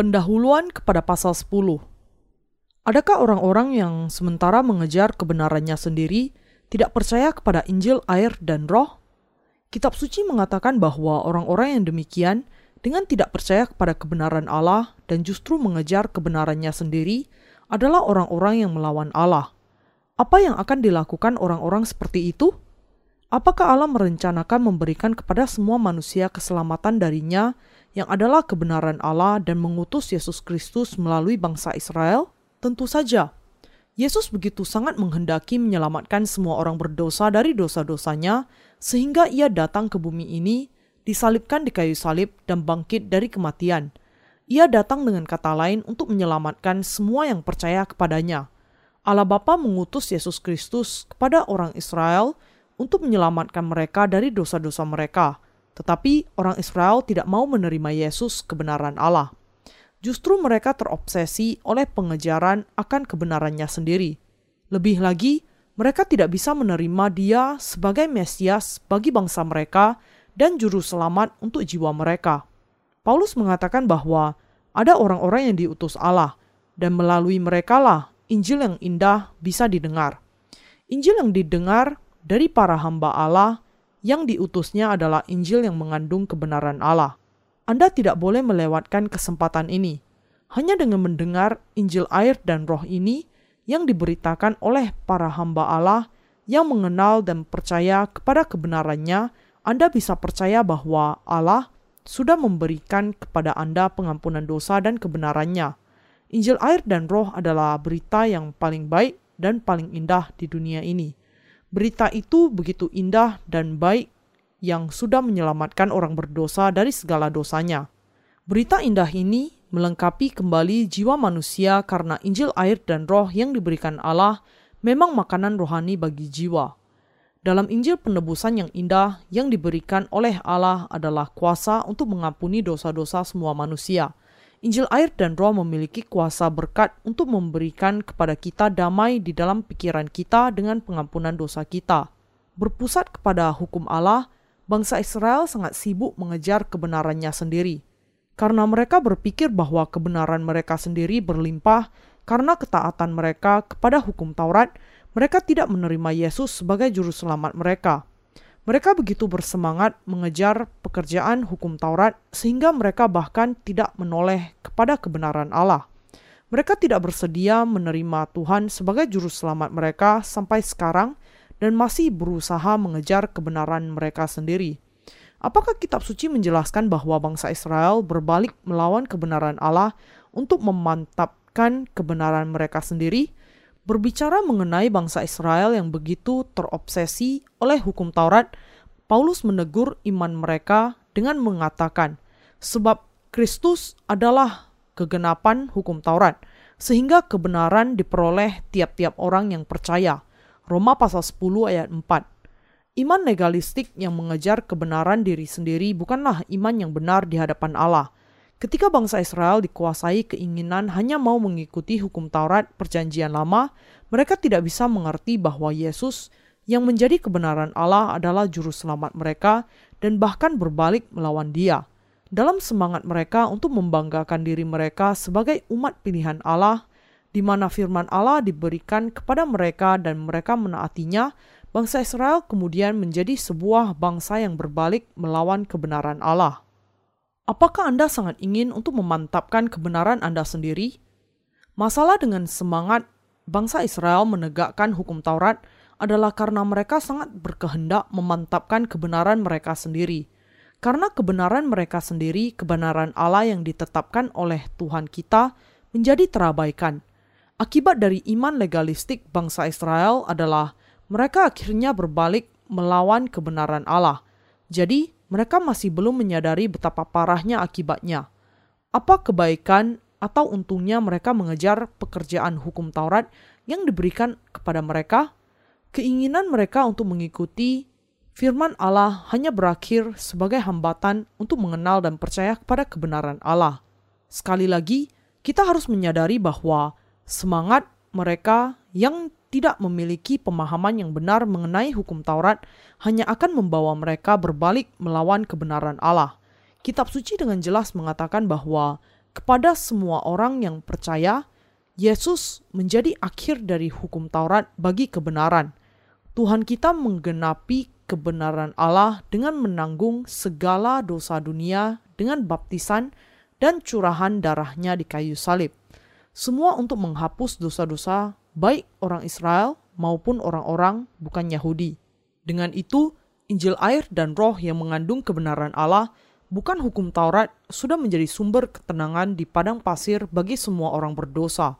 Pendahuluan kepada pasal 10. Adakah orang-orang yang sementara mengejar kebenarannya sendiri tidak percaya kepada Injil, air, dan roh? Kitab suci mengatakan bahwa orang-orang yang demikian dengan tidak percaya kepada kebenaran Allah dan justru mengejar kebenarannya sendiri adalah orang-orang yang melawan Allah. Apa yang akan dilakukan orang-orang seperti itu? Apakah Allah merencanakan memberikan kepada semua manusia keselamatan darinya yang adalah kebenaran Allah dan mengutus Yesus Kristus melalui bangsa Israel? Tentu saja. Yesus begitu sangat menghendaki menyelamatkan semua orang berdosa dari dosa-dosanya sehingga ia datang ke bumi ini, disalibkan di kayu salib dan bangkit dari kematian. Ia datang dengan kata lain untuk menyelamatkan semua yang percaya kepadanya. Allah Bapa mengutus Yesus Kristus kepada orang Israel untuk menyelamatkan mereka dari dosa-dosa mereka. Tetapi orang Israel tidak mau menerima Yesus kebenaran Allah. Justru mereka terobsesi oleh pengejaran akan kebenarannya sendiri. Lebih lagi, mereka tidak bisa menerima dia sebagai Mesias bagi bangsa mereka dan juru selamat untuk jiwa mereka. Paulus mengatakan bahwa ada orang-orang yang diutus Allah, dan melalui merekalah Injil yang indah bisa didengar. Injil yang didengar dari para hamba Allah yang diutusnya adalah Injil yang mengandung kebenaran Allah. Anda tidak boleh melewatkan kesempatan ini. Hanya dengan mendengar Injil air dan roh ini yang diberitakan oleh para hamba Allah yang mengenal dan percaya kepada kebenarannya, Anda bisa percaya bahwa Allah sudah memberikan kepada Anda pengampunan dosa dan kebenarannya. Injil air dan roh adalah berita yang paling baik dan paling indah di dunia ini. Berita itu begitu indah dan baik yang sudah menyelamatkan orang berdosa dari segala dosanya. Berita indah ini melengkapi kembali jiwa manusia karena Injil air dan roh yang diberikan Allah memang makanan rohani bagi jiwa. Dalam Injil penebusan yang indah yang diberikan oleh Allah adalah kuasa untuk mengampuni dosa-dosa semua manusia – Injil air dan roh memiliki kuasa berkat untuk memberikan kepada kita damai di dalam pikiran kita dengan pengampunan dosa kita. Berpusat kepada hukum Allah, bangsa Israel sangat sibuk mengejar kebenarannya sendiri. Karena mereka berpikir bahwa kebenaran mereka sendiri berlimpah karena ketaatan mereka kepada hukum Taurat, mereka tidak menerima Yesus sebagai juru selamat mereka. Mereka begitu bersemangat mengejar pekerjaan hukum Taurat sehingga mereka bahkan tidak menoleh kepada kebenaran Allah. Mereka tidak bersedia menerima Tuhan sebagai juru selamat mereka sampai sekarang dan masih berusaha mengejar kebenaran mereka sendiri. Apakah kitab suci menjelaskan bahwa bangsa Israel berbalik melawan kebenaran Allah untuk memantapkan kebenaran mereka sendiri? Berbicara mengenai bangsa Israel yang begitu terobsesi oleh hukum Taurat, Paulus menegur iman mereka dengan mengatakan, "Sebab Kristus adalah kegenapan hukum Taurat, sehingga kebenaran diperoleh tiap-tiap orang yang percaya." Roma pasal 10 ayat 4. Iman legalistik yang mengejar kebenaran diri sendiri bukanlah iman yang benar di hadapan Allah. Ketika bangsa Israel dikuasai keinginan hanya mau mengikuti hukum Taurat Perjanjian Lama, mereka tidak bisa mengerti bahwa Yesus yang menjadi kebenaran Allah adalah juru selamat mereka dan bahkan berbalik melawan Dia. Dalam semangat mereka untuk membanggakan diri mereka sebagai umat pilihan Allah, di mana firman Allah diberikan kepada mereka dan mereka menaatinya, bangsa Israel kemudian menjadi sebuah bangsa yang berbalik melawan kebenaran Allah. Apakah Anda sangat ingin untuk memantapkan kebenaran Anda sendiri? Masalah dengan semangat bangsa Israel menegakkan hukum Taurat adalah karena mereka sangat berkehendak memantapkan kebenaran mereka sendiri. Karena kebenaran mereka sendiri, kebenaran Allah yang ditetapkan oleh Tuhan kita menjadi terabaikan. Akibat dari iman legalistik bangsa Israel adalah mereka akhirnya berbalik melawan kebenaran Allah. Jadi, mereka masih belum menyadari betapa parahnya akibatnya. Apa kebaikan atau untungnya mereka mengejar pekerjaan hukum Taurat yang diberikan kepada mereka? Keinginan mereka untuk mengikuti firman Allah hanya berakhir sebagai hambatan untuk mengenal dan percaya kepada kebenaran Allah. Sekali lagi, kita harus menyadari bahwa semangat mereka yang tidak memiliki pemahaman yang benar mengenai hukum Taurat hanya akan membawa mereka berbalik melawan kebenaran Allah. Kitab suci dengan jelas mengatakan bahwa kepada semua orang yang percaya, Yesus menjadi akhir dari hukum Taurat bagi kebenaran. Tuhan kita menggenapi kebenaran Allah dengan menanggung segala dosa dunia dengan baptisan dan curahan darahnya di kayu salib. Semua untuk menghapus dosa-dosa baik orang Israel maupun orang-orang bukan Yahudi. Dengan itu, Injil air dan roh yang mengandung kebenaran Allah bukan hukum Taurat sudah menjadi sumber ketenangan di padang pasir bagi semua orang berdosa.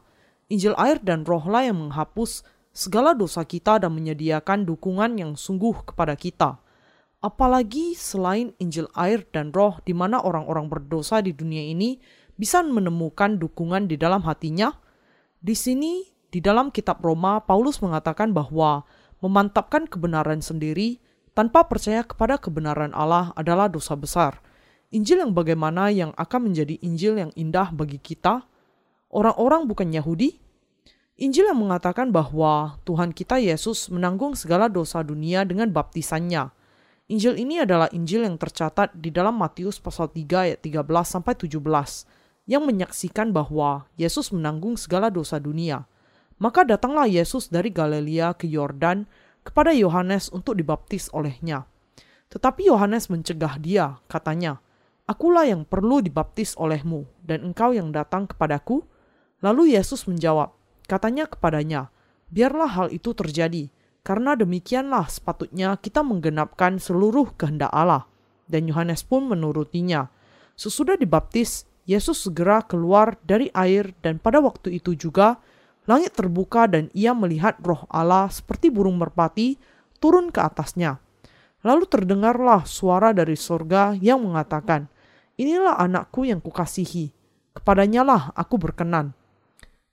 Injil air dan rohlah yang menghapus segala dosa kita dan menyediakan dukungan yang sungguh kepada kita. Apalagi selain Injil air dan roh di mana orang-orang berdosa di dunia ini bisa menemukan dukungan di dalam hatinya. Di sini, di dalam kitab Roma, Paulus mengatakan bahwa memantapkan kebenaran sendiri tanpa percaya kepada kebenaran Allah adalah dosa besar. Injil yang bagaimana yang akan menjadi Injil yang indah bagi kita? Orang-orang bukan Yahudi? Injil yang mengatakan bahwa Tuhan kita Yesus menanggung segala dosa dunia dengan baptisannya. Injil ini adalah Injil yang tercatat di dalam Matius pasal 3 ayat 13 sampai 17 yang menyaksikan bahwa Yesus menanggung segala dosa dunia. Maka datanglah Yesus dari Galilea ke Yordan kepada Yohanes untuk dibaptis olehnya. Tetapi Yohanes mencegah dia, katanya, Akulah yang perlu dibaptis olehmu, dan engkau yang datang kepadaku? Lalu Yesus menjawab, katanya kepadanya, Biarlah hal itu terjadi, karena demikianlah sepatutnya kita menggenapkan seluruh kehendak Allah. Dan Yohanes pun menurutinya. Sesudah dibaptis, Yesus segera keluar dari air dan pada waktu itu juga Langit terbuka dan ia melihat roh Allah seperti burung merpati turun ke atasnya. Lalu terdengarlah suara dari sorga yang mengatakan, Inilah anakku yang kukasihi, kepadanya lah aku berkenan.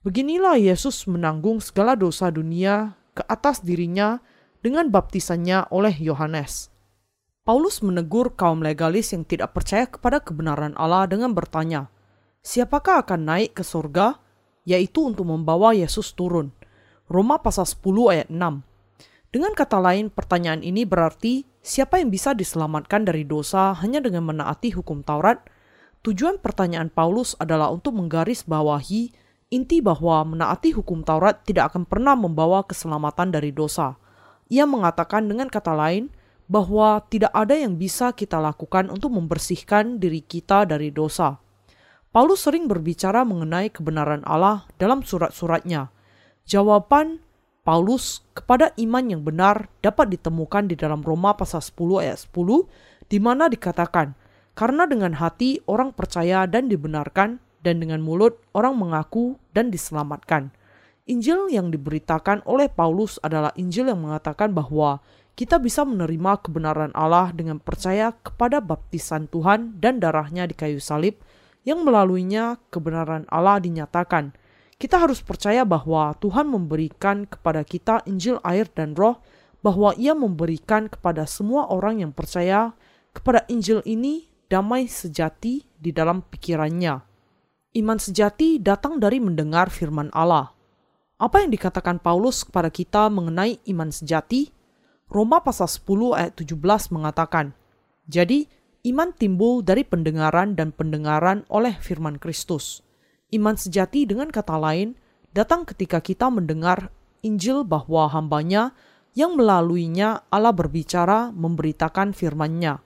Beginilah Yesus menanggung segala dosa dunia ke atas dirinya dengan baptisannya oleh Yohanes. Paulus menegur kaum legalis yang tidak percaya kepada kebenaran Allah dengan bertanya, Siapakah akan naik ke surga? yaitu untuk membawa Yesus turun. Roma pasal 10 ayat 6. Dengan kata lain, pertanyaan ini berarti siapa yang bisa diselamatkan dari dosa hanya dengan menaati hukum Taurat? Tujuan pertanyaan Paulus adalah untuk menggarisbawahi inti bahwa menaati hukum Taurat tidak akan pernah membawa keselamatan dari dosa. Ia mengatakan dengan kata lain bahwa tidak ada yang bisa kita lakukan untuk membersihkan diri kita dari dosa. Paulus sering berbicara mengenai kebenaran Allah dalam surat-suratnya. Jawaban Paulus kepada iman yang benar dapat ditemukan di dalam Roma pasal 10 ayat 10 di mana dikatakan, karena dengan hati orang percaya dan dibenarkan dan dengan mulut orang mengaku dan diselamatkan. Injil yang diberitakan oleh Paulus adalah Injil yang mengatakan bahwa kita bisa menerima kebenaran Allah dengan percaya kepada baptisan Tuhan dan darahnya di kayu salib yang melaluinya kebenaran Allah dinyatakan. Kita harus percaya bahwa Tuhan memberikan kepada kita Injil air dan roh, bahwa ia memberikan kepada semua orang yang percaya kepada Injil ini damai sejati di dalam pikirannya. Iman sejati datang dari mendengar firman Allah. Apa yang dikatakan Paulus kepada kita mengenai iman sejati? Roma pasal 10 ayat 17 mengatakan, Jadi, Iman timbul dari pendengaran dan pendengaran oleh firman Kristus. Iman sejati dengan kata lain datang ketika kita mendengar Injil bahwa hambanya yang melaluinya Allah berbicara memberitakan firman-Nya.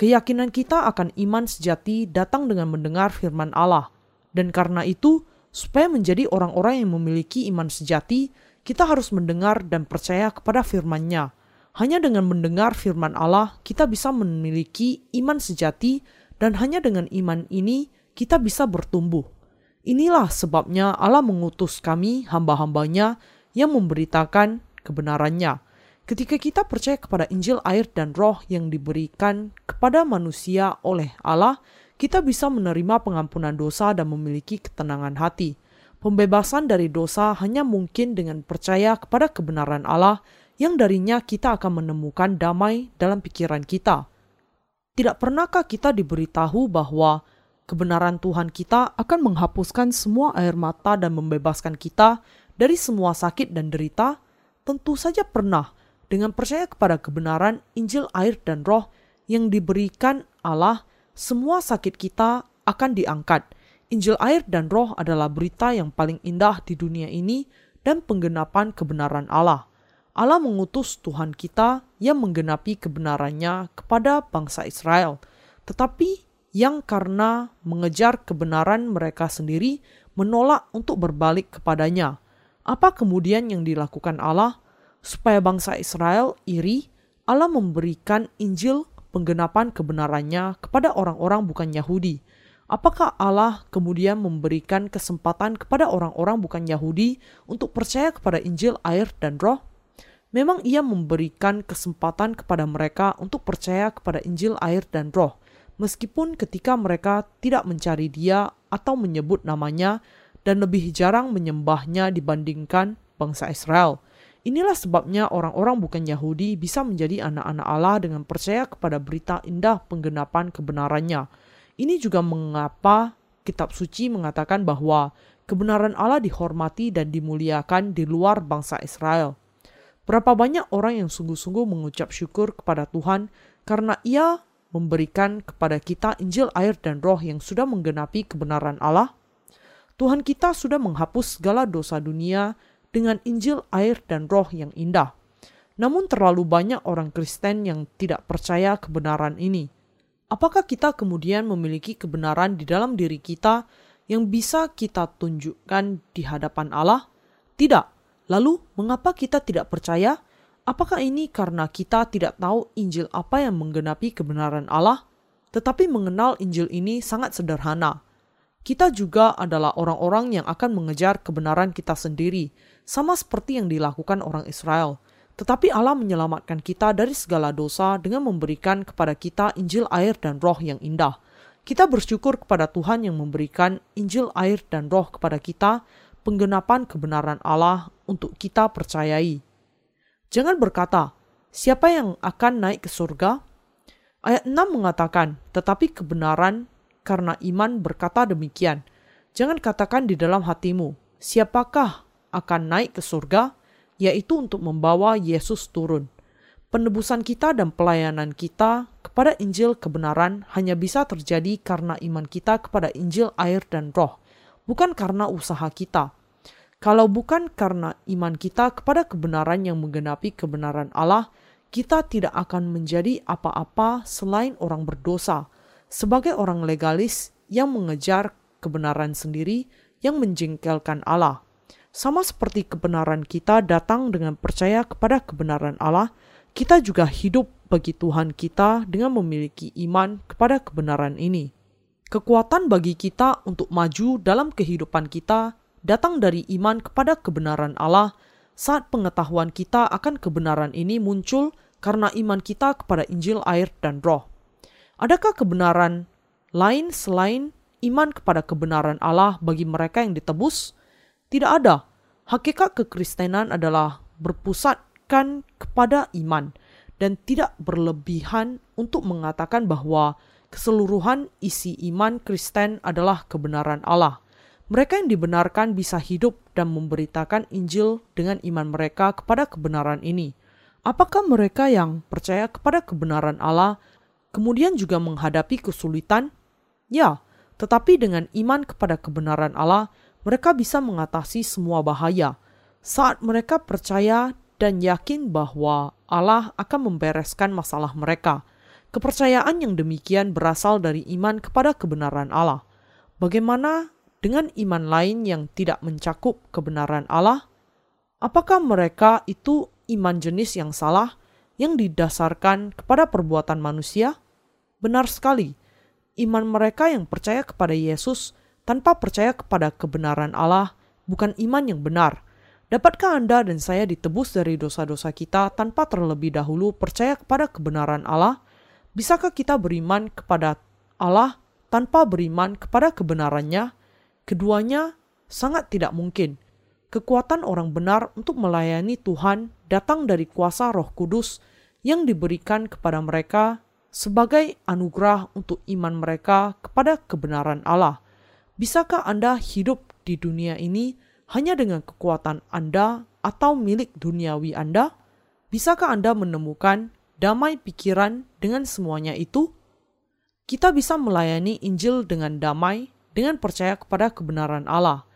Keyakinan kita akan iman sejati datang dengan mendengar firman Allah. Dan karena itu, supaya menjadi orang-orang yang memiliki iman sejati, kita harus mendengar dan percaya kepada firman-Nya hanya dengan mendengar firman Allah, kita bisa memiliki iman sejati, dan hanya dengan iman ini kita bisa bertumbuh. Inilah sebabnya Allah mengutus kami, hamba-hambanya, yang memberitakan kebenarannya. Ketika kita percaya kepada Injil air dan roh yang diberikan kepada manusia oleh Allah, kita bisa menerima pengampunan dosa dan memiliki ketenangan hati. Pembebasan dari dosa hanya mungkin dengan percaya kepada kebenaran Allah yang darinya kita akan menemukan damai dalam pikiran kita. Tidak pernahkah kita diberitahu bahwa kebenaran Tuhan kita akan menghapuskan semua air mata dan membebaskan kita dari semua sakit dan derita? Tentu saja pernah, dengan percaya kepada kebenaran Injil air dan roh yang diberikan Allah, semua sakit kita akan diangkat. Injil air dan roh adalah berita yang paling indah di dunia ini dan penggenapan kebenaran Allah. Allah mengutus Tuhan kita yang menggenapi kebenarannya kepada bangsa Israel, tetapi yang karena mengejar kebenaran mereka sendiri menolak untuk berbalik kepadanya. Apa kemudian yang dilakukan Allah? Supaya bangsa Israel iri, Allah memberikan Injil penggenapan kebenarannya kepada orang-orang bukan Yahudi Apakah Allah kemudian memberikan kesempatan kepada orang-orang bukan Yahudi untuk percaya kepada Injil, air, dan Roh? Memang Ia memberikan kesempatan kepada mereka untuk percaya kepada Injil, air, dan Roh, meskipun ketika mereka tidak mencari Dia atau menyebut namanya dan lebih jarang menyembahnya dibandingkan bangsa Israel. Inilah sebabnya orang-orang bukan Yahudi bisa menjadi anak-anak Allah dengan percaya kepada berita indah penggenapan kebenarannya ini juga mengapa kitab suci mengatakan bahwa kebenaran Allah dihormati dan dimuliakan di luar bangsa Israel. Berapa banyak orang yang sungguh-sungguh mengucap syukur kepada Tuhan karena ia memberikan kepada kita Injil air dan roh yang sudah menggenapi kebenaran Allah? Tuhan kita sudah menghapus segala dosa dunia dengan Injil air dan roh yang indah. Namun terlalu banyak orang Kristen yang tidak percaya kebenaran ini. Apakah kita kemudian memiliki kebenaran di dalam diri kita yang bisa kita tunjukkan di hadapan Allah? Tidak. Lalu, mengapa kita tidak percaya? Apakah ini karena kita tidak tahu Injil apa yang menggenapi kebenaran Allah? Tetapi mengenal Injil ini sangat sederhana. Kita juga adalah orang-orang yang akan mengejar kebenaran kita sendiri, sama seperti yang dilakukan orang Israel. Tetapi Allah menyelamatkan kita dari segala dosa dengan memberikan kepada kita Injil air dan roh yang indah. Kita bersyukur kepada Tuhan yang memberikan Injil air dan roh kepada kita, penggenapan kebenaran Allah untuk kita percayai. Jangan berkata, siapa yang akan naik ke surga? Ayat 6 mengatakan, tetapi kebenaran karena iman berkata demikian. Jangan katakan di dalam hatimu, siapakah akan naik ke surga? yaitu untuk membawa Yesus turun. Penebusan kita dan pelayanan kita kepada Injil kebenaran hanya bisa terjadi karena iman kita kepada Injil air dan roh, bukan karena usaha kita. Kalau bukan karena iman kita kepada kebenaran yang menggenapi kebenaran Allah, kita tidak akan menjadi apa-apa selain orang berdosa, sebagai orang legalis yang mengejar kebenaran sendiri yang menjengkelkan Allah. Sama seperti kebenaran kita datang dengan percaya kepada kebenaran Allah, kita juga hidup bagi Tuhan kita dengan memiliki iman kepada kebenaran ini. Kekuatan bagi kita untuk maju dalam kehidupan kita datang dari iman kepada kebenaran Allah saat pengetahuan kita akan kebenaran ini muncul karena iman kita kepada Injil air dan roh. Adakah kebenaran lain selain iman kepada kebenaran Allah bagi mereka yang ditebus? Tidak ada. Hakikat kekristenan adalah berpusatkan kepada iman dan tidak berlebihan untuk mengatakan bahwa keseluruhan isi iman Kristen adalah kebenaran Allah. Mereka yang dibenarkan bisa hidup dan memberitakan Injil dengan iman mereka kepada kebenaran ini. Apakah mereka yang percaya kepada kebenaran Allah kemudian juga menghadapi kesulitan? Ya, tetapi dengan iman kepada kebenaran Allah, mereka bisa mengatasi semua bahaya saat mereka percaya dan yakin bahwa Allah akan membereskan masalah mereka. Kepercayaan yang demikian berasal dari iman kepada kebenaran Allah. Bagaimana dengan iman lain yang tidak mencakup kebenaran Allah? Apakah mereka itu iman jenis yang salah yang didasarkan kepada perbuatan manusia? Benar sekali, iman mereka yang percaya kepada Yesus tanpa percaya kepada kebenaran Allah bukan iman yang benar. Dapatkah Anda dan saya ditebus dari dosa-dosa kita tanpa terlebih dahulu percaya kepada kebenaran Allah? Bisakah kita beriman kepada Allah tanpa beriman kepada kebenarannya? Keduanya sangat tidak mungkin. Kekuatan orang benar untuk melayani Tuhan datang dari kuasa Roh Kudus yang diberikan kepada mereka sebagai anugerah untuk iman mereka kepada kebenaran Allah. Bisakah Anda hidup di dunia ini hanya dengan kekuatan Anda atau milik duniawi Anda? Bisakah Anda menemukan damai pikiran dengan semuanya itu? Kita bisa melayani Injil dengan damai dengan percaya kepada kebenaran Allah.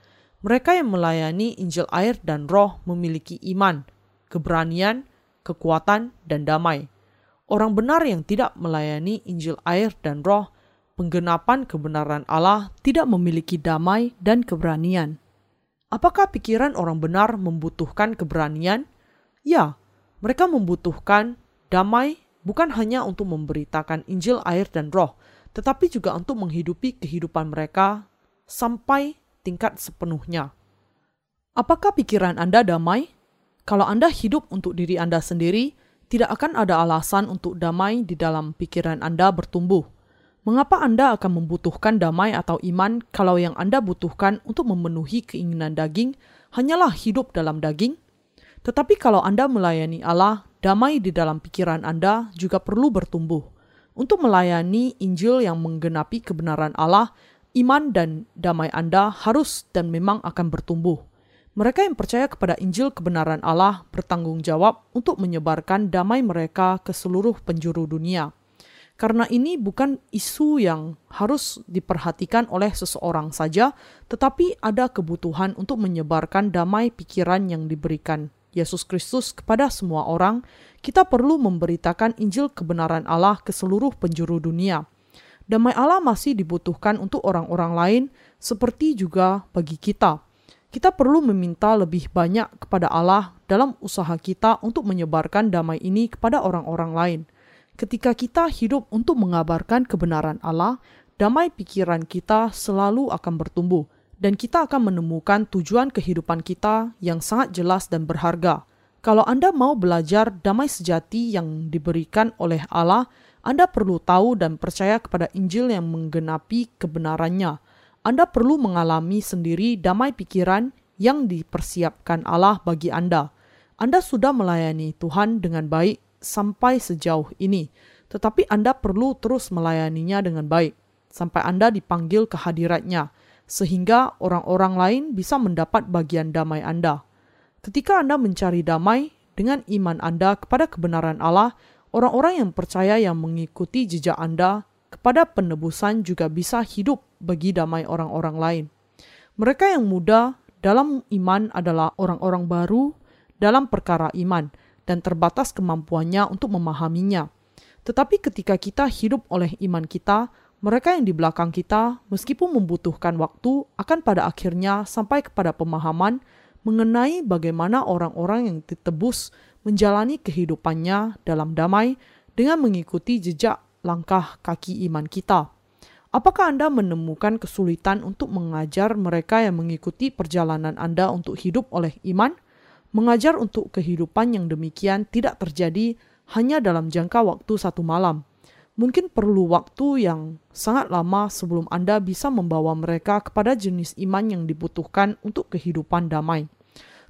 Mereka yang melayani Injil air dan roh memiliki iman, keberanian, kekuatan, dan damai. Orang benar yang tidak melayani Injil air dan roh, penggenapan kebenaran Allah tidak memiliki damai dan keberanian. Apakah pikiran orang benar membutuhkan keberanian? Ya, mereka membutuhkan damai bukan hanya untuk memberitakan Injil air dan roh, tetapi juga untuk menghidupi kehidupan mereka sampai tingkat sepenuhnya. Apakah pikiran Anda damai? Kalau Anda hidup untuk diri Anda sendiri, tidak akan ada alasan untuk damai di dalam pikiran Anda bertumbuh. Mengapa Anda akan membutuhkan damai atau iman kalau yang Anda butuhkan untuk memenuhi keinginan daging hanyalah hidup dalam daging? Tetapi kalau Anda melayani Allah, damai di dalam pikiran Anda juga perlu bertumbuh. Untuk melayani Injil yang menggenapi kebenaran Allah, iman dan damai Anda harus dan memang akan bertumbuh. Mereka yang percaya kepada Injil kebenaran Allah bertanggung jawab untuk menyebarkan damai mereka ke seluruh penjuru dunia. Karena ini bukan isu yang harus diperhatikan oleh seseorang saja, tetapi ada kebutuhan untuk menyebarkan damai pikiran yang diberikan Yesus Kristus kepada semua orang, kita perlu memberitakan Injil kebenaran Allah ke seluruh penjuru dunia. Damai Allah masih dibutuhkan untuk orang-orang lain, seperti juga bagi kita. Kita perlu meminta lebih banyak kepada Allah dalam usaha kita untuk menyebarkan damai ini kepada orang-orang lain. Ketika kita hidup untuk mengabarkan kebenaran Allah, damai pikiran kita selalu akan bertumbuh dan kita akan menemukan tujuan kehidupan kita yang sangat jelas dan berharga. Kalau Anda mau belajar damai sejati yang diberikan oleh Allah, Anda perlu tahu dan percaya kepada Injil yang menggenapi kebenarannya. Anda perlu mengalami sendiri damai pikiran yang dipersiapkan Allah bagi Anda. Anda sudah melayani Tuhan dengan baik sampai sejauh ini, tetapi Anda perlu terus melayaninya dengan baik sampai Anda dipanggil ke hadiratnya sehingga orang-orang lain bisa mendapat bagian damai Anda. Ketika Anda mencari damai dengan iman Anda kepada kebenaran Allah, orang-orang yang percaya yang mengikuti jejak Anda kepada penebusan juga bisa hidup bagi damai orang-orang lain. Mereka yang muda dalam iman adalah orang-orang baru dalam perkara iman dan terbatas kemampuannya untuk memahaminya. Tetapi ketika kita hidup oleh iman kita, mereka yang di belakang kita, meskipun membutuhkan waktu, akan pada akhirnya sampai kepada pemahaman mengenai bagaimana orang-orang yang ditebus menjalani kehidupannya dalam damai dengan mengikuti jejak langkah kaki iman kita. Apakah Anda menemukan kesulitan untuk mengajar mereka yang mengikuti perjalanan Anda untuk hidup oleh iman? Mengajar untuk kehidupan yang demikian tidak terjadi hanya dalam jangka waktu satu malam mungkin perlu waktu yang sangat lama sebelum Anda bisa membawa mereka kepada jenis iman yang dibutuhkan untuk kehidupan damai.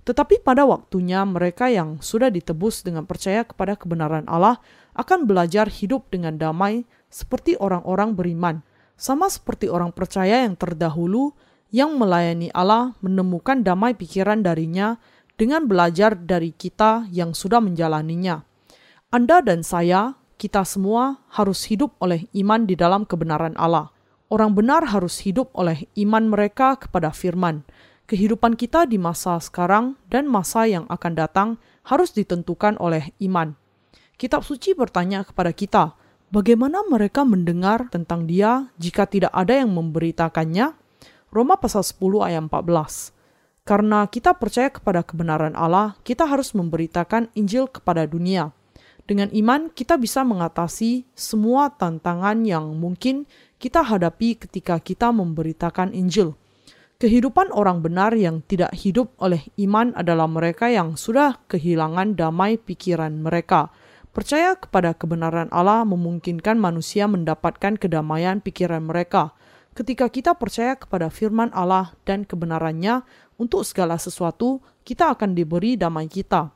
Tetapi pada waktunya mereka yang sudah ditebus dengan percaya kepada kebenaran Allah akan belajar hidup dengan damai seperti orang-orang beriman, sama seperti orang percaya yang terdahulu yang melayani Allah menemukan damai pikiran darinya dengan belajar dari kita yang sudah menjalaninya. Anda dan saya kita semua harus hidup oleh iman di dalam kebenaran Allah. Orang benar harus hidup oleh iman mereka kepada firman. Kehidupan kita di masa sekarang dan masa yang akan datang harus ditentukan oleh iman. Kitab suci bertanya kepada kita, bagaimana mereka mendengar tentang dia jika tidak ada yang memberitakannya? Roma pasal 10 ayat 14. Karena kita percaya kepada kebenaran Allah, kita harus memberitakan Injil kepada dunia. Dengan iman, kita bisa mengatasi semua tantangan yang mungkin kita hadapi ketika kita memberitakan Injil. Kehidupan orang benar yang tidak hidup oleh iman adalah mereka yang sudah kehilangan damai pikiran mereka. Percaya kepada kebenaran Allah memungkinkan manusia mendapatkan kedamaian pikiran mereka. Ketika kita percaya kepada firman Allah dan kebenarannya, untuk segala sesuatu kita akan diberi damai kita.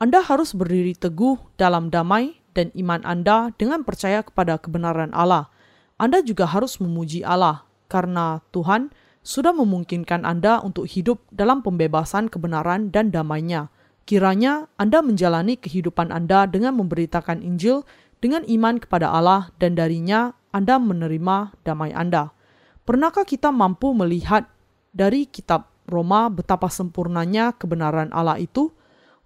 Anda harus berdiri teguh dalam damai dan iman Anda dengan percaya kepada kebenaran Allah. Anda juga harus memuji Allah karena Tuhan sudah memungkinkan Anda untuk hidup dalam pembebasan kebenaran dan damainya. Kiranya Anda menjalani kehidupan Anda dengan memberitakan Injil dengan iman kepada Allah dan darinya Anda menerima damai Anda. Pernahkah kita mampu melihat dari kitab Roma betapa sempurnanya kebenaran Allah itu?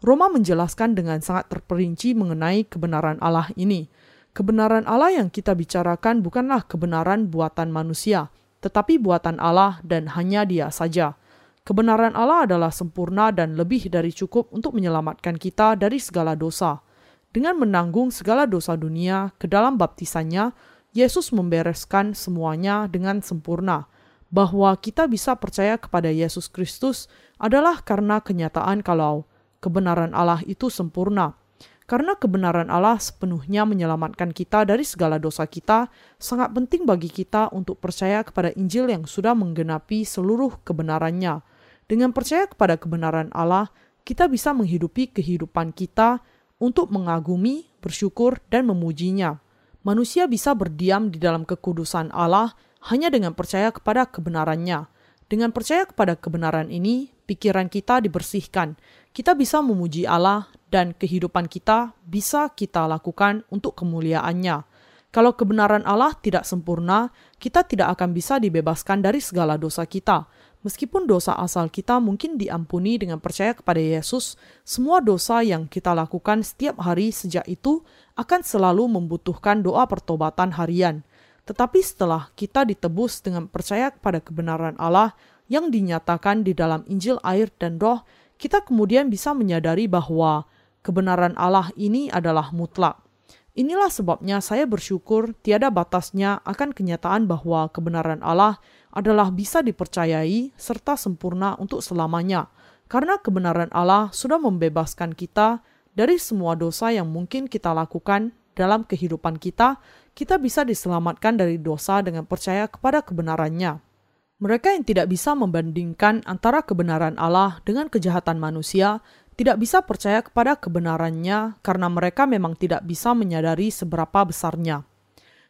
Roma menjelaskan dengan sangat terperinci mengenai kebenaran Allah ini. Kebenaran Allah yang kita bicarakan bukanlah kebenaran buatan manusia, tetapi buatan Allah dan hanya Dia saja. Kebenaran Allah adalah sempurna dan lebih dari cukup untuk menyelamatkan kita dari segala dosa. Dengan menanggung segala dosa dunia ke dalam baptisannya, Yesus membereskan semuanya dengan sempurna. Bahwa kita bisa percaya kepada Yesus Kristus adalah karena kenyataan kalau kebenaran Allah itu sempurna. Karena kebenaran Allah sepenuhnya menyelamatkan kita dari segala dosa kita, sangat penting bagi kita untuk percaya kepada Injil yang sudah menggenapi seluruh kebenarannya. Dengan percaya kepada kebenaran Allah, kita bisa menghidupi kehidupan kita untuk mengagumi, bersyukur, dan memujinya. Manusia bisa berdiam di dalam kekudusan Allah hanya dengan percaya kepada kebenarannya. Dengan percaya kepada kebenaran ini, pikiran kita dibersihkan, kita bisa memuji Allah dan kehidupan kita bisa kita lakukan untuk kemuliaannya. Kalau kebenaran Allah tidak sempurna, kita tidak akan bisa dibebaskan dari segala dosa kita. Meskipun dosa asal kita mungkin diampuni dengan percaya kepada Yesus, semua dosa yang kita lakukan setiap hari sejak itu akan selalu membutuhkan doa pertobatan harian. Tetapi setelah kita ditebus dengan percaya kepada kebenaran Allah yang dinyatakan di dalam Injil air dan roh, kita kemudian bisa menyadari bahwa kebenaran Allah ini adalah mutlak. Inilah sebabnya saya bersyukur tiada batasnya akan kenyataan bahwa kebenaran Allah adalah bisa dipercayai serta sempurna untuk selamanya, karena kebenaran Allah sudah membebaskan kita dari semua dosa yang mungkin kita lakukan dalam kehidupan kita. Kita bisa diselamatkan dari dosa dengan percaya kepada kebenarannya. Mereka yang tidak bisa membandingkan antara kebenaran Allah dengan kejahatan manusia tidak bisa percaya kepada kebenarannya karena mereka memang tidak bisa menyadari seberapa besarnya.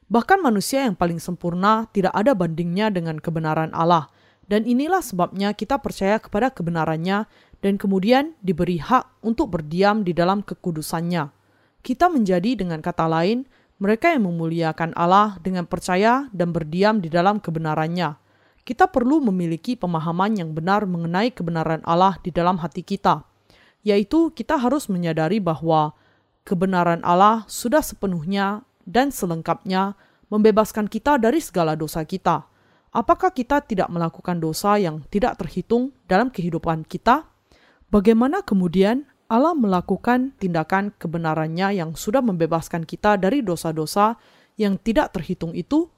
Bahkan manusia yang paling sempurna tidak ada bandingnya dengan kebenaran Allah, dan inilah sebabnya kita percaya kepada kebenarannya dan kemudian diberi hak untuk berdiam di dalam kekudusannya. Kita menjadi dengan kata lain, mereka yang memuliakan Allah dengan percaya dan berdiam di dalam kebenarannya kita perlu memiliki pemahaman yang benar mengenai kebenaran Allah di dalam hati kita, yaitu kita harus menyadari bahwa kebenaran Allah sudah sepenuhnya dan selengkapnya membebaskan kita dari segala dosa kita. Apakah kita tidak melakukan dosa yang tidak terhitung dalam kehidupan kita? Bagaimana kemudian Allah melakukan tindakan kebenarannya yang sudah membebaskan kita dari dosa-dosa yang tidak terhitung itu?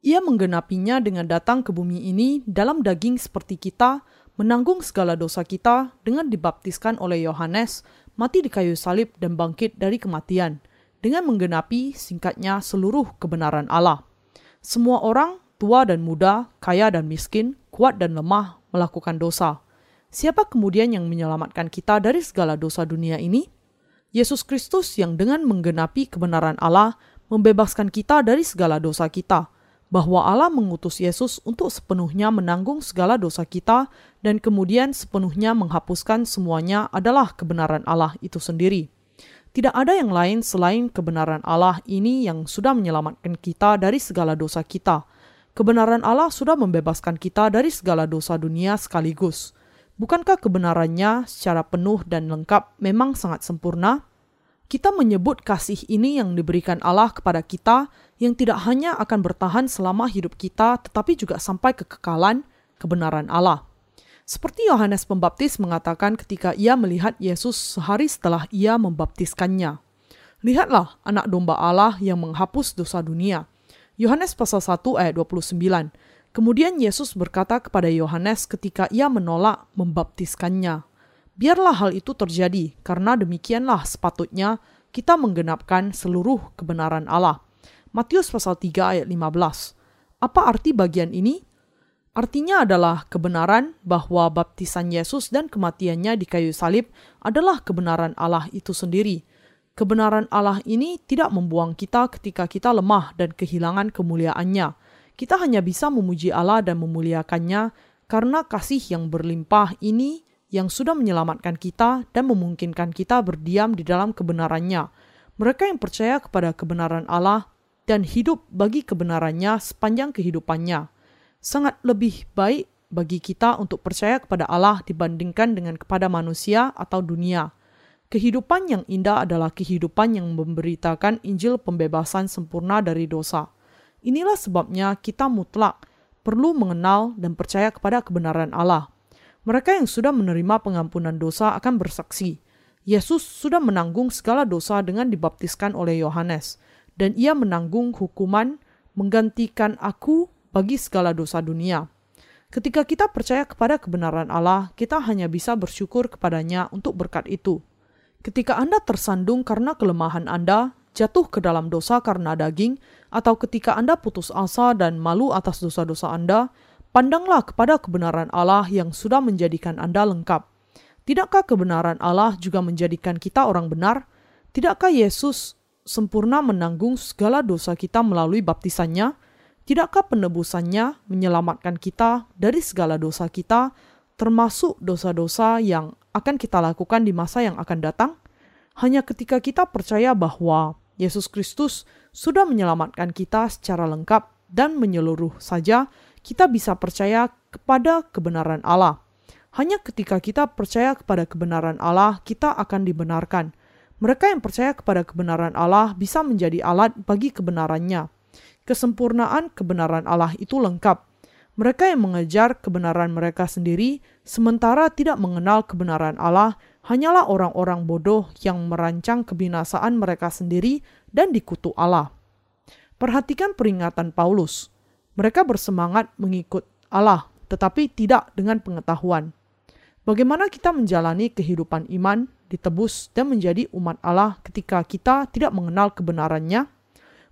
Ia menggenapinya dengan datang ke bumi ini dalam daging seperti kita, menanggung segala dosa kita dengan dibaptiskan oleh Yohanes, mati di kayu salib dan bangkit dari kematian, dengan menggenapi singkatnya seluruh kebenaran Allah. Semua orang, tua dan muda, kaya dan miskin, kuat dan lemah, melakukan dosa. Siapa kemudian yang menyelamatkan kita dari segala dosa dunia ini? Yesus Kristus yang dengan menggenapi kebenaran Allah membebaskan kita dari segala dosa kita bahwa Allah mengutus Yesus untuk sepenuhnya menanggung segala dosa kita dan kemudian sepenuhnya menghapuskan semuanya adalah kebenaran Allah itu sendiri. Tidak ada yang lain selain kebenaran Allah ini yang sudah menyelamatkan kita dari segala dosa kita. Kebenaran Allah sudah membebaskan kita dari segala dosa dunia sekaligus. Bukankah kebenarannya secara penuh dan lengkap memang sangat sempurna? kita menyebut kasih ini yang diberikan Allah kepada kita yang tidak hanya akan bertahan selama hidup kita tetapi juga sampai kekekalan kebenaran Allah. Seperti Yohanes Pembaptis mengatakan ketika ia melihat Yesus sehari setelah ia membaptiskannya. Lihatlah anak domba Allah yang menghapus dosa dunia. Yohanes pasal 1 ayat 29. Kemudian Yesus berkata kepada Yohanes ketika ia menolak membaptiskannya. Biarlah hal itu terjadi, karena demikianlah sepatutnya kita menggenapkan seluruh kebenaran Allah. Matius pasal 3 ayat 15. Apa arti bagian ini? Artinya adalah kebenaran bahwa baptisan Yesus dan kematiannya di kayu salib adalah kebenaran Allah itu sendiri. Kebenaran Allah ini tidak membuang kita ketika kita lemah dan kehilangan kemuliaannya. Kita hanya bisa memuji Allah dan memuliakannya karena kasih yang berlimpah ini yang sudah menyelamatkan kita dan memungkinkan kita berdiam di dalam kebenarannya. Mereka yang percaya kepada kebenaran Allah dan hidup bagi kebenarannya sepanjang kehidupannya. Sangat lebih baik bagi kita untuk percaya kepada Allah dibandingkan dengan kepada manusia atau dunia. Kehidupan yang indah adalah kehidupan yang memberitakan Injil pembebasan sempurna dari dosa. Inilah sebabnya kita mutlak perlu mengenal dan percaya kepada kebenaran Allah. Mereka yang sudah menerima pengampunan dosa akan bersaksi. Yesus sudah menanggung segala dosa dengan dibaptiskan oleh Yohanes, dan ia menanggung hukuman menggantikan aku bagi segala dosa dunia. Ketika kita percaya kepada kebenaran Allah, kita hanya bisa bersyukur kepadanya untuk berkat itu. Ketika Anda tersandung karena kelemahan Anda, jatuh ke dalam dosa karena daging, atau ketika Anda putus asa dan malu atas dosa-dosa Anda, pandanglah kepada kebenaran Allah yang sudah menjadikan Anda lengkap. Tidakkah kebenaran Allah juga menjadikan kita orang benar? Tidakkah Yesus sempurna menanggung segala dosa kita melalui baptisannya? Tidakkah penebusannya menyelamatkan kita dari segala dosa kita, termasuk dosa-dosa yang akan kita lakukan di masa yang akan datang? Hanya ketika kita percaya bahwa Yesus Kristus sudah menyelamatkan kita secara lengkap dan menyeluruh saja, kita bisa percaya kepada kebenaran Allah. Hanya ketika kita percaya kepada kebenaran Allah, kita akan dibenarkan. Mereka yang percaya kepada kebenaran Allah bisa menjadi alat bagi kebenarannya kesempurnaan kebenaran Allah itu lengkap. Mereka yang mengejar kebenaran mereka sendiri, sementara tidak mengenal kebenaran Allah, hanyalah orang-orang bodoh yang merancang kebinasaan mereka sendiri dan dikutuk Allah. Perhatikan peringatan Paulus. Mereka bersemangat mengikut Allah, tetapi tidak dengan pengetahuan. Bagaimana kita menjalani kehidupan iman, ditebus, dan menjadi umat Allah ketika kita tidak mengenal kebenarannya?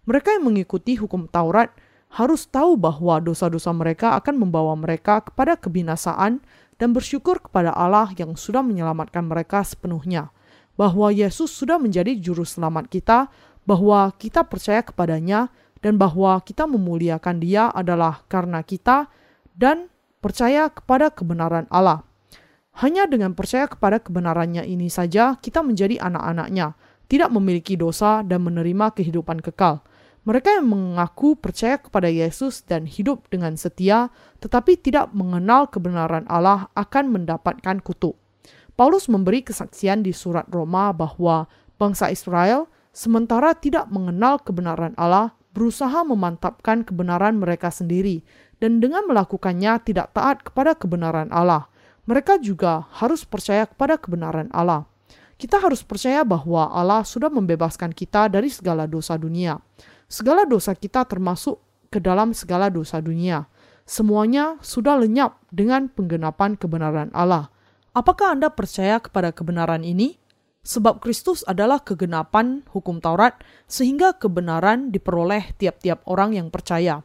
Mereka yang mengikuti hukum Taurat harus tahu bahwa dosa-dosa mereka akan membawa mereka kepada kebinasaan dan bersyukur kepada Allah yang sudah menyelamatkan mereka sepenuhnya. Bahwa Yesus sudah menjadi juru selamat kita, bahwa kita percaya kepadanya, dan bahwa kita memuliakan dia adalah karena kita dan percaya kepada kebenaran Allah. Hanya dengan percaya kepada kebenarannya ini saja kita menjadi anak-anaknya, tidak memiliki dosa dan menerima kehidupan kekal. Mereka yang mengaku percaya kepada Yesus dan hidup dengan setia, tetapi tidak mengenal kebenaran Allah, akan mendapatkan kutuk. Paulus memberi kesaksian di surat Roma bahwa bangsa Israel, sementara tidak mengenal kebenaran Allah, berusaha memantapkan kebenaran mereka sendiri, dan dengan melakukannya tidak taat kepada kebenaran Allah. Mereka juga harus percaya kepada kebenaran Allah. Kita harus percaya bahwa Allah sudah membebaskan kita dari segala dosa dunia. Segala dosa kita termasuk ke dalam segala dosa dunia. Semuanya sudah lenyap dengan penggenapan kebenaran Allah. Apakah Anda percaya kepada kebenaran ini? Sebab Kristus adalah kegenapan hukum Taurat, sehingga kebenaran diperoleh tiap-tiap orang yang percaya.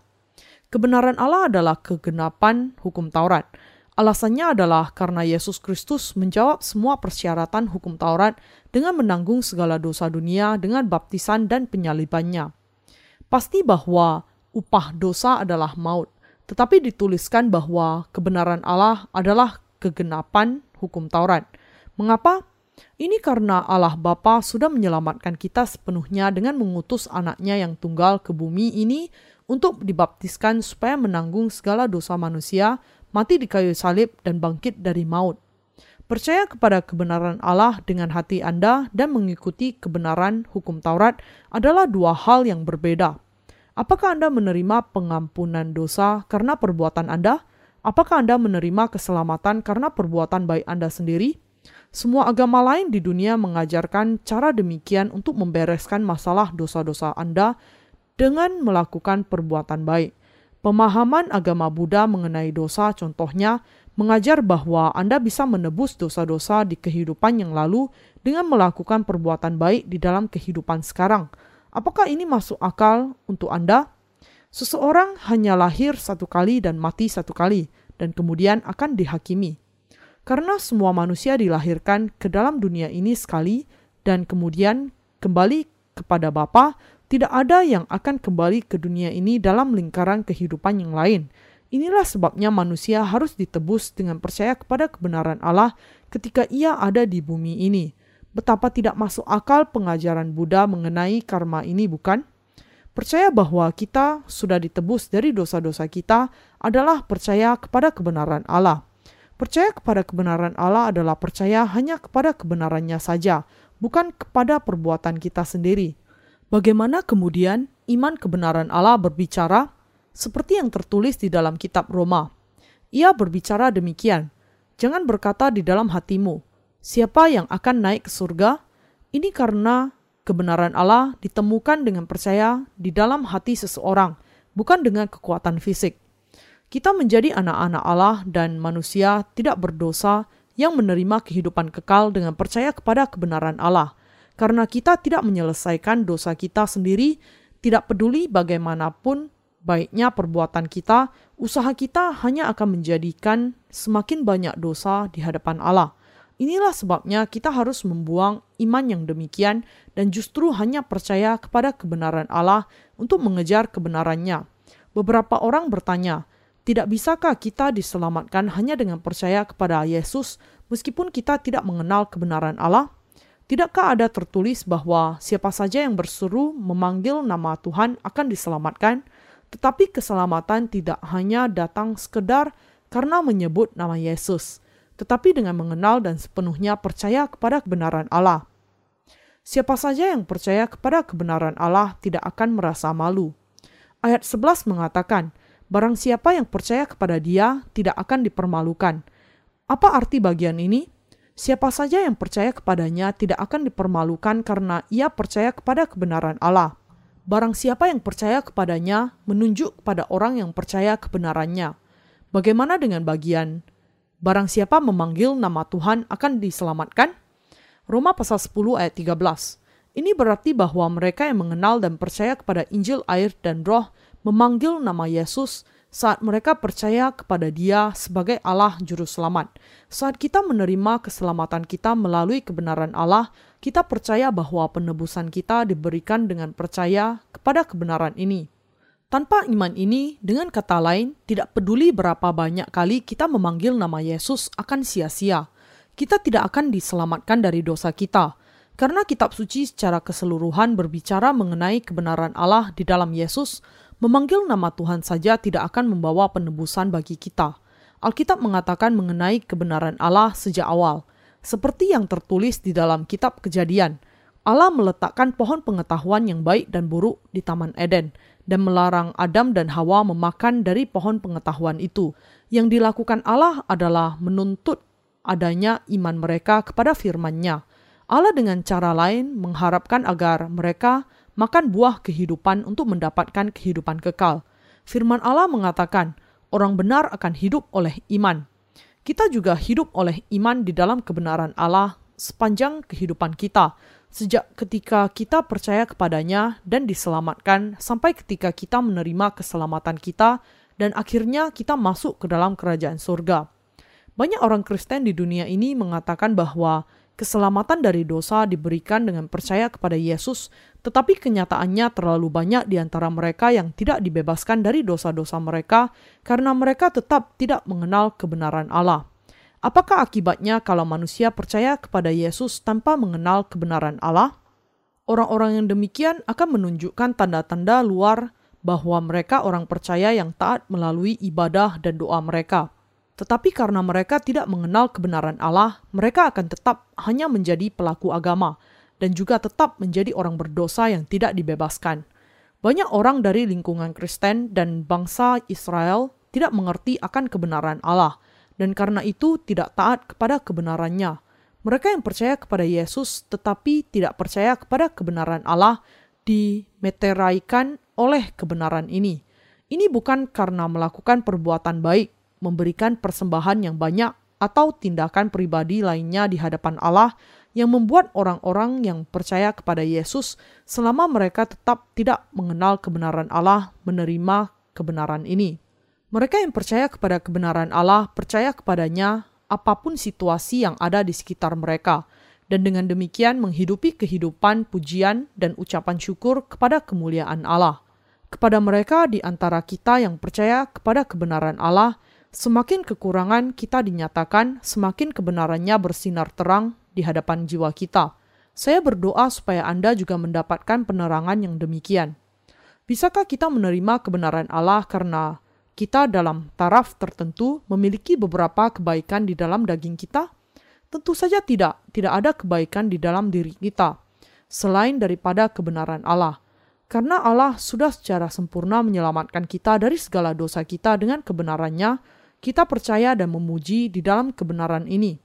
Kebenaran Allah adalah kegenapan hukum Taurat. Alasannya adalah karena Yesus Kristus menjawab semua persyaratan hukum Taurat dengan menanggung segala dosa dunia dengan baptisan dan penyalibannya. Pasti bahwa upah dosa adalah maut, tetapi dituliskan bahwa kebenaran Allah adalah kegenapan hukum Taurat. Mengapa? Ini karena Allah Bapa sudah menyelamatkan kita sepenuhnya dengan mengutus anaknya yang tunggal ke bumi ini untuk dibaptiskan supaya menanggung segala dosa manusia, mati di kayu salib, dan bangkit dari maut. Percaya kepada kebenaran Allah dengan hati Anda dan mengikuti kebenaran hukum Taurat adalah dua hal yang berbeda. Apakah Anda menerima pengampunan dosa karena perbuatan Anda? Apakah Anda menerima keselamatan karena perbuatan baik Anda sendiri? Semua agama lain di dunia mengajarkan cara demikian untuk membereskan masalah dosa-dosa Anda dengan melakukan perbuatan baik. Pemahaman agama Buddha mengenai dosa contohnya mengajar bahwa Anda bisa menebus dosa-dosa di kehidupan yang lalu dengan melakukan perbuatan baik di dalam kehidupan sekarang – Apakah ini masuk akal untuk Anda? Seseorang hanya lahir satu kali dan mati satu kali, dan kemudian akan dihakimi. Karena semua manusia dilahirkan ke dalam dunia ini sekali, dan kemudian kembali kepada Bapa, tidak ada yang akan kembali ke dunia ini dalam lingkaran kehidupan yang lain. Inilah sebabnya manusia harus ditebus dengan percaya kepada kebenaran Allah ketika ia ada di bumi ini Betapa tidak masuk akal pengajaran Buddha mengenai karma ini, bukan? Percaya bahwa kita sudah ditebus dari dosa-dosa kita adalah percaya kepada kebenaran Allah. Percaya kepada kebenaran Allah adalah percaya hanya kepada kebenarannya saja, bukan kepada perbuatan kita sendiri. Bagaimana kemudian iman kebenaran Allah berbicara? Seperti yang tertulis di dalam kitab Roma. Ia berbicara demikian, Jangan berkata di dalam hatimu, siapa yang akan naik ke surga? Ini karena Kebenaran Allah ditemukan dengan percaya di dalam hati seseorang, bukan dengan kekuatan fisik. Kita menjadi anak-anak Allah dan manusia tidak berdosa yang menerima kehidupan kekal dengan percaya kepada kebenaran Allah. Karena kita tidak menyelesaikan dosa kita sendiri, tidak peduli bagaimanapun baiknya perbuatan kita, usaha kita hanya akan menjadikan semakin banyak dosa di hadapan Allah. Inilah sebabnya kita harus membuang iman yang demikian dan justru hanya percaya kepada kebenaran Allah untuk mengejar kebenarannya. Beberapa orang bertanya, tidak bisakah kita diselamatkan hanya dengan percaya kepada Yesus meskipun kita tidak mengenal kebenaran Allah? Tidakkah ada tertulis bahwa siapa saja yang berseru memanggil nama Tuhan akan diselamatkan? Tetapi keselamatan tidak hanya datang sekedar karena menyebut nama Yesus tetapi dengan mengenal dan sepenuhnya percaya kepada kebenaran Allah. Siapa saja yang percaya kepada kebenaran Allah tidak akan merasa malu. Ayat 11 mengatakan, barang siapa yang percaya kepada dia tidak akan dipermalukan. Apa arti bagian ini? Siapa saja yang percaya kepadanya tidak akan dipermalukan karena ia percaya kepada kebenaran Allah. Barang siapa yang percaya kepadanya menunjuk kepada orang yang percaya kebenarannya. Bagaimana dengan bagian Barang siapa memanggil nama Tuhan akan diselamatkan. Roma pasal 10 ayat 13. Ini berarti bahwa mereka yang mengenal dan percaya kepada Injil air dan roh memanggil nama Yesus saat mereka percaya kepada dia sebagai Allah Juru Selamat. Saat kita menerima keselamatan kita melalui kebenaran Allah, kita percaya bahwa penebusan kita diberikan dengan percaya kepada kebenaran ini. Tanpa iman ini, dengan kata lain, tidak peduli berapa banyak kali kita memanggil nama Yesus akan sia-sia. Kita tidak akan diselamatkan dari dosa kita, karena kitab suci secara keseluruhan berbicara mengenai kebenaran Allah di dalam Yesus, memanggil nama Tuhan saja tidak akan membawa penebusan bagi kita. Alkitab mengatakan mengenai kebenaran Allah sejak awal, seperti yang tertulis di dalam kitab Kejadian. Allah meletakkan pohon pengetahuan yang baik dan buruk di Taman Eden, dan melarang Adam dan Hawa memakan dari pohon pengetahuan itu. Yang dilakukan Allah adalah menuntut adanya iman mereka kepada firman-Nya. Allah dengan cara lain mengharapkan agar mereka makan buah kehidupan untuk mendapatkan kehidupan kekal. Firman Allah mengatakan, orang benar akan hidup oleh iman. Kita juga hidup oleh iman di dalam kebenaran Allah sepanjang kehidupan kita, sejak ketika kita percaya kepadanya dan diselamatkan sampai ketika kita menerima keselamatan kita dan akhirnya kita masuk ke dalam kerajaan surga. Banyak orang Kristen di dunia ini mengatakan bahwa keselamatan dari dosa diberikan dengan percaya kepada Yesus, tetapi kenyataannya terlalu banyak di antara mereka yang tidak dibebaskan dari dosa-dosa mereka karena mereka tetap tidak mengenal kebenaran Allah. Apakah akibatnya kalau manusia percaya kepada Yesus tanpa mengenal kebenaran Allah? Orang-orang yang demikian akan menunjukkan tanda-tanda luar bahwa mereka orang percaya yang taat melalui ibadah dan doa mereka. Tetapi karena mereka tidak mengenal kebenaran Allah, mereka akan tetap hanya menjadi pelaku agama dan juga tetap menjadi orang berdosa yang tidak dibebaskan. Banyak orang dari lingkungan Kristen dan bangsa Israel tidak mengerti akan kebenaran Allah dan karena itu tidak taat kepada kebenarannya. Mereka yang percaya kepada Yesus tetapi tidak percaya kepada kebenaran Allah dimeteraikan oleh kebenaran ini. Ini bukan karena melakukan perbuatan baik, memberikan persembahan yang banyak, atau tindakan pribadi lainnya di hadapan Allah yang membuat orang-orang yang percaya kepada Yesus selama mereka tetap tidak mengenal kebenaran Allah menerima kebenaran ini. Mereka yang percaya kepada kebenaran Allah percaya kepadanya apa pun situasi yang ada di sekitar mereka, dan dengan demikian menghidupi kehidupan pujian dan ucapan syukur kepada kemuliaan Allah. Kepada mereka di antara kita yang percaya kepada kebenaran Allah, semakin kekurangan kita dinyatakan, semakin kebenarannya bersinar terang di hadapan jiwa kita. Saya berdoa supaya Anda juga mendapatkan penerangan yang demikian. Bisakah kita menerima kebenaran Allah karena kita dalam taraf tertentu memiliki beberapa kebaikan di dalam daging kita? Tentu saja tidak. Tidak ada kebaikan di dalam diri kita selain daripada kebenaran Allah. Karena Allah sudah secara sempurna menyelamatkan kita dari segala dosa kita dengan kebenarannya, kita percaya dan memuji di dalam kebenaran ini.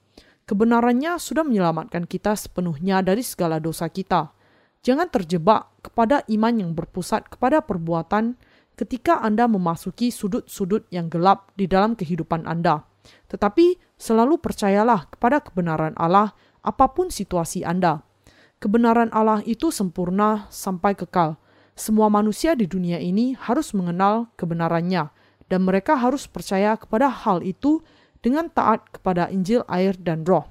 Kebenarannya sudah menyelamatkan kita sepenuhnya dari segala dosa kita. Jangan terjebak kepada iman yang berpusat kepada perbuatan ketika Anda memasuki sudut-sudut yang gelap di dalam kehidupan Anda. Tetapi selalu percayalah kepada kebenaran Allah apa pun situasi Anda. Kebenaran Allah itu sempurna sampai kekal. Semua manusia di dunia ini harus mengenal kebenarannya dan mereka harus percaya kepada hal itu dengan taat kepada Injil, air, dan Roh.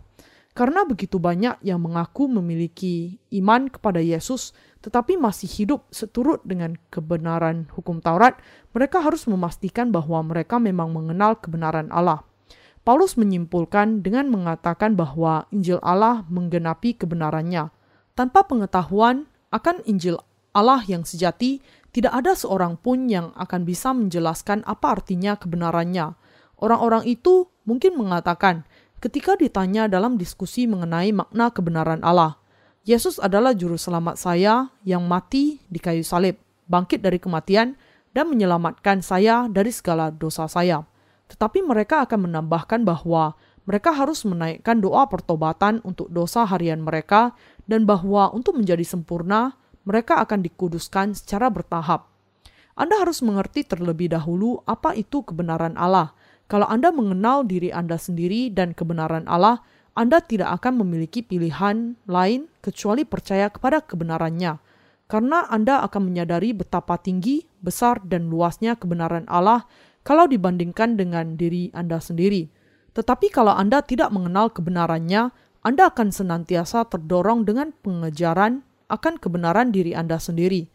Karena begitu banyak yang mengaku memiliki iman kepada Yesus, tetapi masih hidup seturut dengan kebenaran hukum Taurat, mereka harus memastikan bahwa mereka memang mengenal kebenaran Allah. Paulus menyimpulkan dengan mengatakan bahwa Injil Allah menggenapi kebenarannya. Tanpa pengetahuan akan Injil Allah yang sejati, tidak ada seorang pun yang akan bisa menjelaskan apa artinya kebenarannya. Orang-orang itu mungkin mengatakan, ketika ditanya dalam diskusi mengenai makna kebenaran Allah. Yesus adalah juru selamat saya yang mati di kayu salib, bangkit dari kematian, dan menyelamatkan saya dari segala dosa saya. Tetapi mereka akan menambahkan bahwa mereka harus menaikkan doa pertobatan untuk dosa harian mereka dan bahwa untuk menjadi sempurna, mereka akan dikuduskan secara bertahap. Anda harus mengerti terlebih dahulu apa itu kebenaran Allah kalau Anda mengenal diri Anda sendiri dan kebenaran Allah, Anda tidak akan memiliki pilihan lain kecuali percaya kepada kebenarannya, karena Anda akan menyadari betapa tinggi, besar, dan luasnya kebenaran Allah kalau dibandingkan dengan diri Anda sendiri. Tetapi kalau Anda tidak mengenal kebenarannya, Anda akan senantiasa terdorong dengan pengejaran akan kebenaran diri Anda sendiri.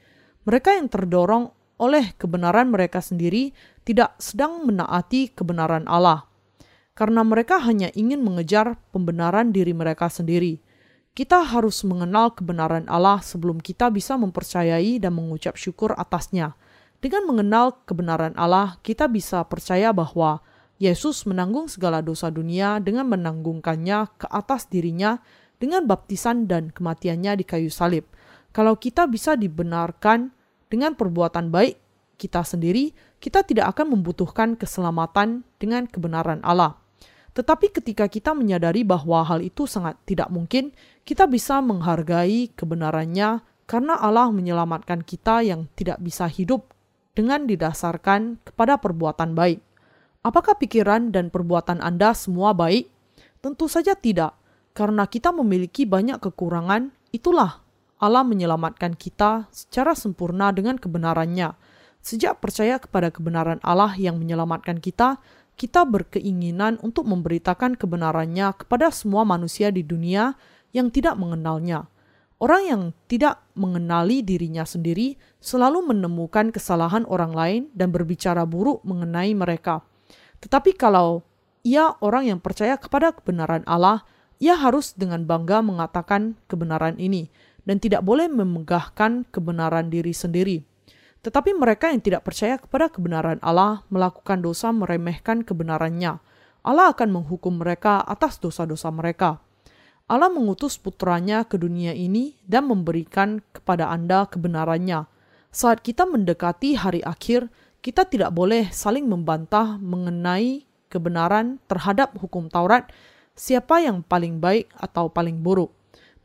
Mereka yang terdorong oleh kebenaran mereka sendiri tidak sedang menaati kebenaran Allah, karena mereka hanya ingin mengejar pembenaran diri mereka sendiri. Kita harus mengenal kebenaran Allah sebelum kita bisa mempercayai dan mengucap syukur atasnya. Dengan mengenal kebenaran Allah, kita bisa percaya bahwa Yesus menanggung segala dosa dunia dengan menanggungkannya ke atas dirinya dengan baptisan dan kematiannya di kayu salib. Kalau kita bisa dibenarkan dengan perbuatan baik kita sendiri, kita tidak akan membutuhkan keselamatan dengan kebenaran Allah. Tetapi ketika kita menyadari bahwa hal itu sangat tidak mungkin, kita bisa menghargai kebenarannya karena Allah menyelamatkan kita yang tidak bisa hidup dengan didasarkan kepada perbuatan baik. Apakah pikiran dan perbuatan Anda semua baik? Tentu saja tidak, karena kita memiliki banyak kekurangan. Itulah Allah menyelamatkan kita secara sempurna dengan kebenarannya. Sejak percaya kepada kebenaran Allah yang menyelamatkan kita, kita berkeinginan untuk memberitakan kebenarannya kepada semua manusia di dunia yang tidak mengenalnya. Orang yang tidak mengenali dirinya sendiri selalu menemukan kesalahan orang lain dan berbicara buruk mengenai mereka. Tetapi kalau ia orang yang percaya kepada kebenaran Allah, ia harus dengan bangga mengatakan kebenaran ini dan tidak boleh memegahkan kebenaran diri sendiri. Tetapi mereka yang tidak percaya kepada kebenaran Allah melakukan dosa meremehkan kebenarannya. Allah akan menghukum mereka atas dosa-dosa mereka. Allah mengutus putranya ke dunia ini dan memberikan kepada Anda kebenarannya. Saat kita mendekati hari akhir, kita tidak boleh saling membantah mengenai kebenaran terhadap hukum Taurat, siapa yang paling baik atau paling buruk.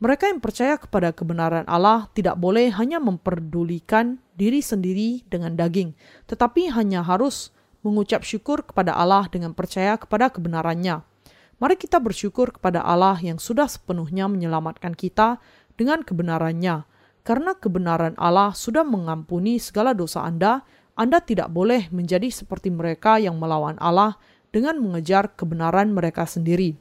Mereka yang percaya kepada kebenaran Allah tidak boleh hanya memperdulikan diri sendiri dengan daging, tetapi hanya harus mengucap syukur kepada Allah dengan percaya kepada kebenarannya. Mari kita bersyukur kepada Allah yang sudah sepenuhnya menyelamatkan kita dengan kebenarannya. Karena kebenaran Allah sudah mengampuni segala dosa Anda, Anda tidak boleh menjadi seperti mereka yang melawan Allah dengan mengejar kebenaran mereka sendiri.